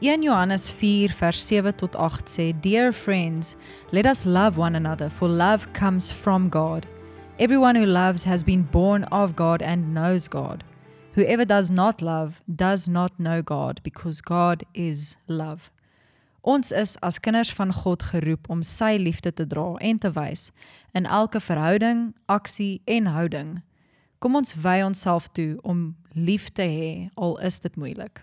1 Johannes 4 vers 7 tot 8 sê: Dear friends, let us love one another, for love comes from God. Everyone who loves has been born of God and knows God. Whoever does not love does not know God, because God is love. Ons is as kinders van God geroep om sy liefde te dra en te wys in elke verhouding, aksie en houding. Kom ons wy onsself toe om lief te hê al is dit moeilik.